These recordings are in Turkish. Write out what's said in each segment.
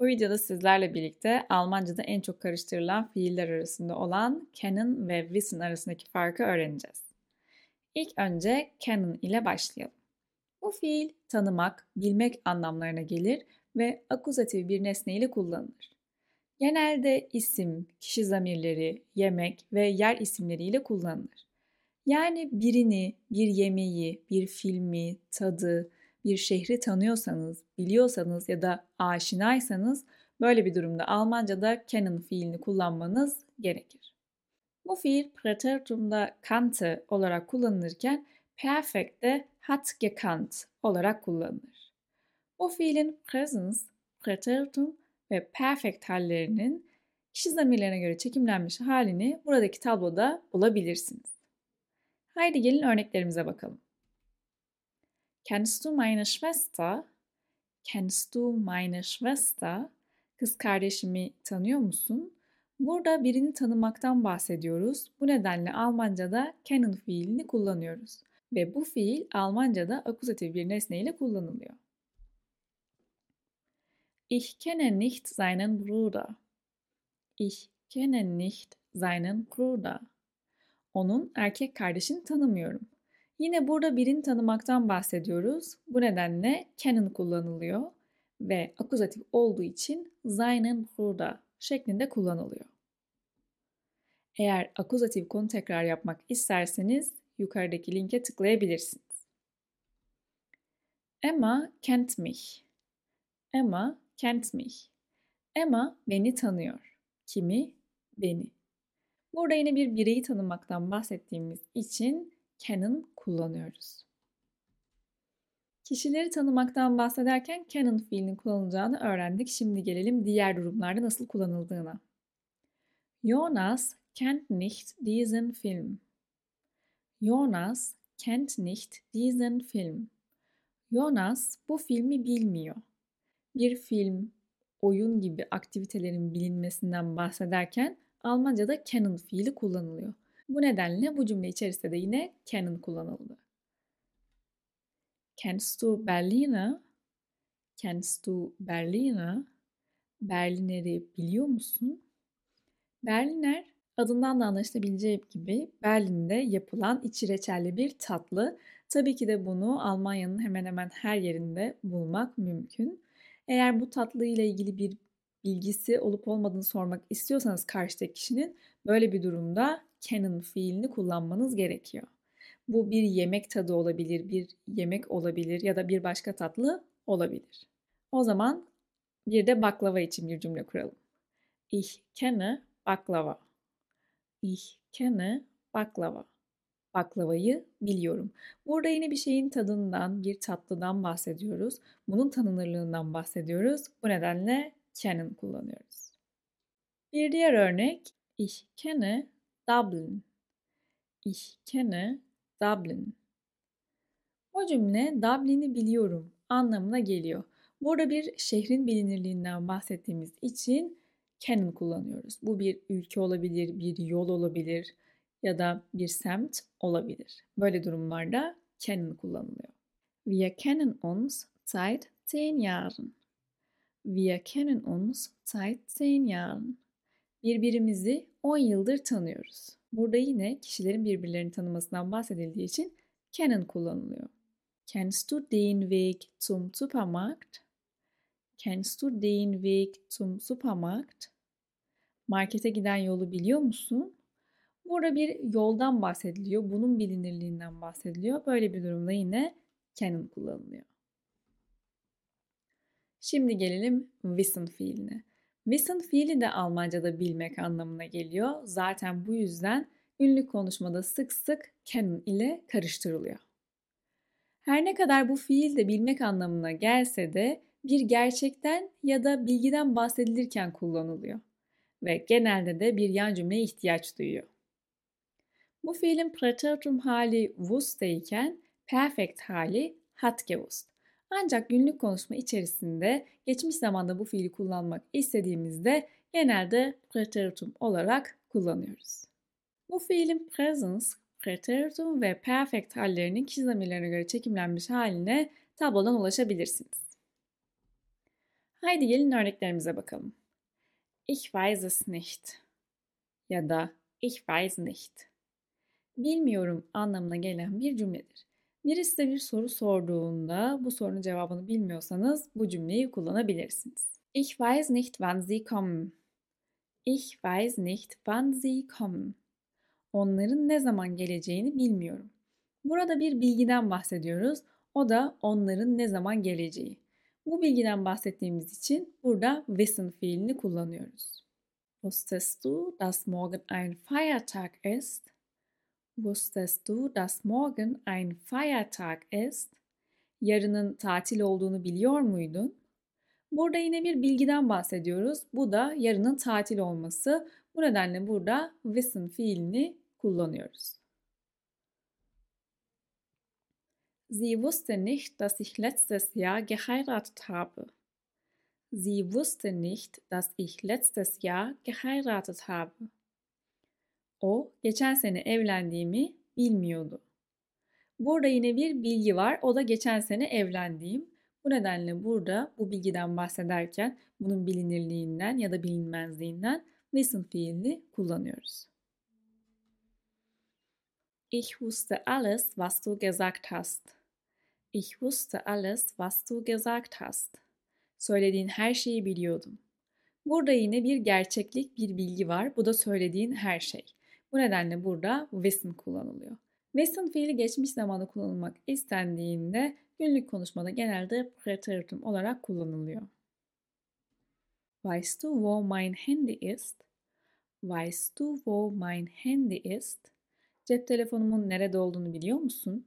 Bu videoda sizlerle birlikte Almanca'da en çok karıştırılan fiiller arasında olan kennen ve wissen arasındaki farkı öğreneceğiz. İlk önce kennen ile başlayalım. Bu fiil tanımak, bilmek anlamlarına gelir ve akuzatif bir nesne ile kullanılır. Genelde isim, kişi zamirleri, yemek ve yer isimleriyle kullanılır. Yani birini, bir yemeği, bir filmi, tadı, bir şehri tanıyorsanız, biliyorsanız ya da aşinaysanız böyle bir durumda Almanca'da kennen fiilini kullanmanız gerekir. Bu fiil Präteritum'da kannte olarak kullanılırken perfekte hat gekannt olarak kullanılır. Bu fiilin presens, Präteritum ve perfect hallerinin kişi zamirlerine göre çekimlenmiş halini buradaki tabloda bulabilirsiniz. Haydi gelin örneklerimize bakalım. Kennst du meine Schwester? Kennst du meine Schwester? Kız kardeşimi tanıyor musun? Burada birini tanımaktan bahsediyoruz. Bu nedenle Almanca'da kennen fiilini kullanıyoruz. Ve bu fiil Almanca'da akuzatif bir nesne ile kullanılıyor. Ich kenne nicht seinen Bruder. Ich kenne nicht seinen Bruder. Onun erkek kardeşini tanımıyorum. Yine burada birini tanımaktan bahsediyoruz. Bu nedenle kennen kullanılıyor ve akuzatif olduğu için seinen Bruder şeklinde kullanılıyor. Eğer akuzatif konu tekrar yapmak isterseniz yukarıdaki linke tıklayabilirsiniz. Emma kennt mich. Emma kennt mich. Emma beni tanıyor. Kimi? Beni. Burada yine bir bireyi tanımaktan bahsettiğimiz için kennen kullanıyoruz. Kişileri tanımaktan bahsederken kennen fiilinin kullanılacağını öğrendik. Şimdi gelelim diğer durumlarda nasıl kullanıldığına. Jonas kennt nicht diesen Film. Jonas kennt nicht diesen Film. Jonas bu filmi bilmiyor. Bir film, oyun gibi aktivitelerin bilinmesinden bahsederken Almanca'da kennen fiili kullanılıyor. Bu nedenle bu cümle içerisinde de yine kennen kullanıldı. Kennst du Berliner? Kennst du Berliner? Berliner'i biliyor musun? Berliner adından da anlaşılabileceği gibi Berlin'de yapılan içi reçelli bir tatlı. Tabii ki de bunu Almanya'nın hemen hemen her yerinde bulmak mümkün. Eğer bu tatlı ile ilgili bir bilgisi olup olmadığını sormak istiyorsanız karşıdaki kişinin böyle bir durumda kennen fiilini kullanmanız gerekiyor. Bu bir yemek tadı olabilir, bir yemek olabilir ya da bir başka tatlı olabilir. O zaman bir de baklava için bir cümle kuralım. Ich kenne baklava. Ich kenne baklava. Baklavayı biliyorum. Burada yine bir şeyin tadından, bir tatlıdan bahsediyoruz. Bunun tanınırlığından bahsediyoruz. Bu nedenle kennen kullanıyoruz. Bir diğer örnek Ich kenne Dublin. Ich kenne Dublin. O cümle Dublin'i biliyorum anlamına geliyor. Burada bir şehrin bilinirliğinden bahsettiğimiz için kennen kullanıyoruz. Bu bir ülke olabilir, bir yol olabilir ya da bir semt olabilir. Böyle durumlarda kennen kullanılıyor. Wir kennen uns seit zehn Jahren. Wir kennen uns seit zehn Jahren. Birbirimizi 10 yıldır tanıyoruz. Burada yine kişilerin birbirlerini tanımasından bahsedildiği için kennen kullanılıyor. Kennst du den Weg zum Supermarkt? Kennst du den Weg zum Supermarkt? Markete giden yolu biliyor musun? Burada bir yoldan bahsediliyor. Bunun bilinirliğinden bahsediliyor. Böyle bir durumda yine kennen kullanılıyor. Şimdi gelelim wissen fiiline. Wissen fiili de Almanca'da bilmek anlamına geliyor. Zaten bu yüzden ünlü konuşmada sık sık kennen ile karıştırılıyor. Her ne kadar bu fiil de bilmek anlamına gelse de bir gerçekten ya da bilgiden bahsedilirken kullanılıyor ve genelde de bir yan cümleye ihtiyaç duyuyor. Bu fiilin Präteritum hali wussteyken perfect hali hat gewusst. Ancak günlük konuşma içerisinde geçmiş zamanda bu fiili kullanmak istediğimizde genelde preteritum olarak kullanıyoruz. Bu fiilin presence, preteritum ve perfect hallerinin kişi zamirlerine göre çekimlenmiş haline tablodan ulaşabilirsiniz. Haydi gelin örneklerimize bakalım. Ich weiß es nicht ya da ich weiß nicht. Bilmiyorum anlamına gelen bir cümledir. Birisi size bir soru sorduğunda bu sorunun cevabını bilmiyorsanız bu cümleyi kullanabilirsiniz. Ich weiß nicht, wann sie kommen. Ich weiß nicht, wann sie kommen. Onların ne zaman geleceğini bilmiyorum. Burada bir bilgiden bahsediyoruz. O da onların ne zaman geleceği. Bu bilgiden bahsettiğimiz için burada wissen fiilini kullanıyoruz. Wusstest du, dass morgen ein Feiertag ist? Wusstest du, dass morgen ein Feiertag ist? Yarının tatil olduğunu biliyor muydun? Burada yine bir bilgiden bahsediyoruz. Bu da yarının tatil olması. Bu nedenle burada wissen fiilini kullanıyoruz. Sie wusste nicht, dass ich letztes Jahr geheiratet habe. Sie wusste nicht, dass ich letztes Jahr geheiratet habe. O geçen sene evlendiğimi bilmiyordu. Burada yine bir bilgi var. O da geçen sene evlendiğim. Bu nedenle burada bu bilgiden bahsederken bunun bilinirliğinden ya da bilinmezliğinden wissen fiilini kullanıyoruz. Ich wusste alles, was du gesagt hast. Ich wusste alles, was du gesagt hast. Söylediğin her şeyi biliyordum. Burada yine bir gerçeklik, bir bilgi var. Bu da söylediğin her şey. Bu nedenle burada wissen kullanılıyor. Wissen fiili geçmiş zamanda kullanılmak istendiğinde günlük konuşmada genelde Präteritum olarak kullanılıyor. Weißt du, wo mein Handy ist? Weißt du, wo mein Handy ist? Cep telefonumun nerede olduğunu biliyor musun?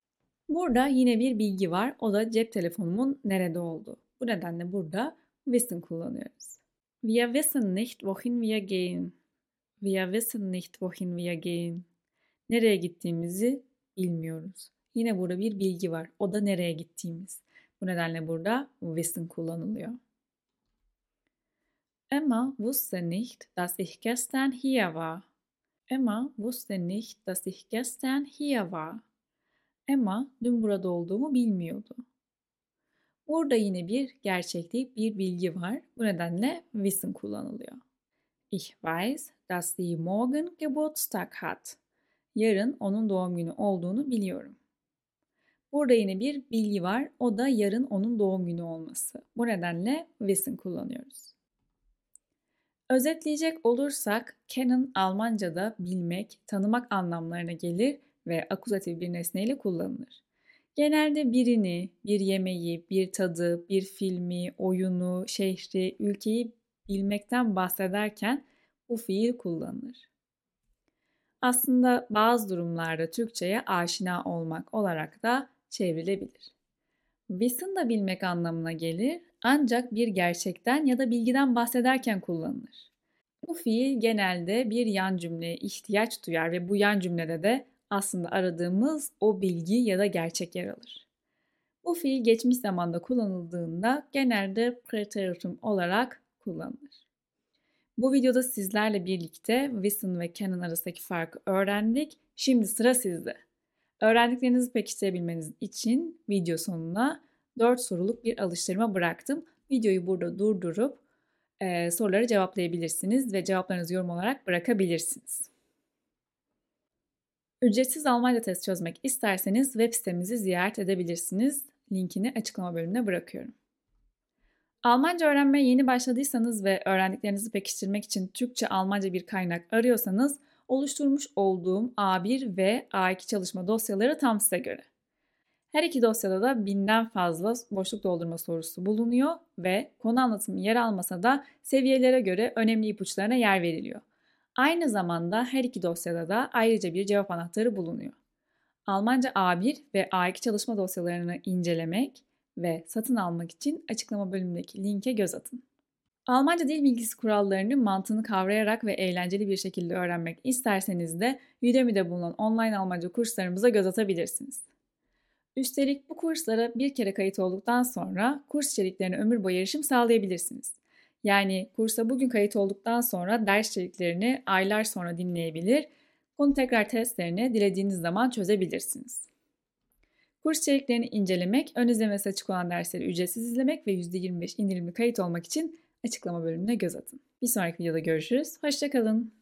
Burada yine bir bilgi var. O da cep telefonumun nerede olduğu. Bu nedenle burada wissen kullanıyoruz. Wir wissen nicht, wohin wir gehen. Wir wissen nicht, wohin wir gehen. Nereye gittiğimizi bilmiyoruz. Yine burada bir bilgi var. O da nereye gittiğimiz. Bu nedenle burada wissen kullanılıyor. Emma wusste nicht, dass ich gestern hier war. Emma wusste nicht, dass ich gestern hier war. Emma dün burada olduğumu bilmiyordu. Burada yine bir gerçeklik, bir bilgi var. Bu nedenle wissen kullanılıyor. Ich weiß, dass sie morgen Geburtstag hat. Yarın onun doğum günü olduğunu biliyorum. Burada yine bir bilgi var. O da yarın onun doğum günü olması. Bu nedenle wissen kullanıyoruz. Özetleyecek olursak kennen Almanca'da bilmek, tanımak anlamlarına gelir ve akuzatif bir nesneyle kullanılır. Genelde birini, bir yemeği, bir tadı, bir filmi, oyunu, şehri, ülkeyi bilmekten bahsederken bu fiil kullanılır. Aslında bazı durumlarda Türkçe'ye aşina olmak olarak da çevrilebilir. Wissen da bilmek anlamına gelir ancak bir gerçekten ya da bilgiden bahsederken kullanılır. Bu fiil genelde bir yan cümleye ihtiyaç duyar ve bu yan cümlede de aslında aradığımız o bilgi ya da gerçek yer alır. Bu fiil geçmiş zamanda kullanıldığında genelde preteritum olarak kullanılır. Bu videoda sizlerle birlikte Wissen ve Canon arasındaki farkı öğrendik. Şimdi sıra sizde. Öğrendiklerinizi pekiştirebilmeniz için video sonuna 4 soruluk bir alıştırma bıraktım. Videoyu burada durdurup e, soruları cevaplayabilirsiniz ve cevaplarınızı yorum olarak bırakabilirsiniz. Ücretsiz Almanca test çözmek isterseniz web sitemizi ziyaret edebilirsiniz. Linkini açıklama bölümüne bırakıyorum. Almanca öğrenmeye yeni başladıysanız ve öğrendiklerinizi pekiştirmek için Türkçe-Almanca bir kaynak arıyorsanız oluşturmuş olduğum A1 ve A2 çalışma dosyaları tam size göre. Her iki dosyada da binden fazla boşluk doldurma sorusu bulunuyor ve konu anlatımı yer almasa da seviyelere göre önemli ipuçlarına yer veriliyor. Aynı zamanda her iki dosyada da ayrıca bir cevap anahtarı bulunuyor. Almanca A1 ve A2 çalışma dosyalarını incelemek ve satın almak için açıklama bölümündeki linke göz atın. Almanca dil bilgisi kurallarını mantığını kavrayarak ve eğlenceli bir şekilde öğrenmek isterseniz de Udemy'de bulunan online Almanca kurslarımıza göz atabilirsiniz. Üstelik bu kurslara bir kere kayıt olduktan sonra kurs içeriklerine ömür boyu erişim sağlayabilirsiniz. Yani kursa bugün kayıt olduktan sonra ders içeriklerini aylar sonra dinleyebilir, konu tekrar testlerini dilediğiniz zaman çözebilirsiniz. Kurs içeriklerini incelemek, ön izlemesi açık olan dersleri ücretsiz izlemek ve %25 indirimli kayıt olmak için açıklama bölümüne göz atın. Bir sonraki videoda görüşürüz. Hoşçakalın.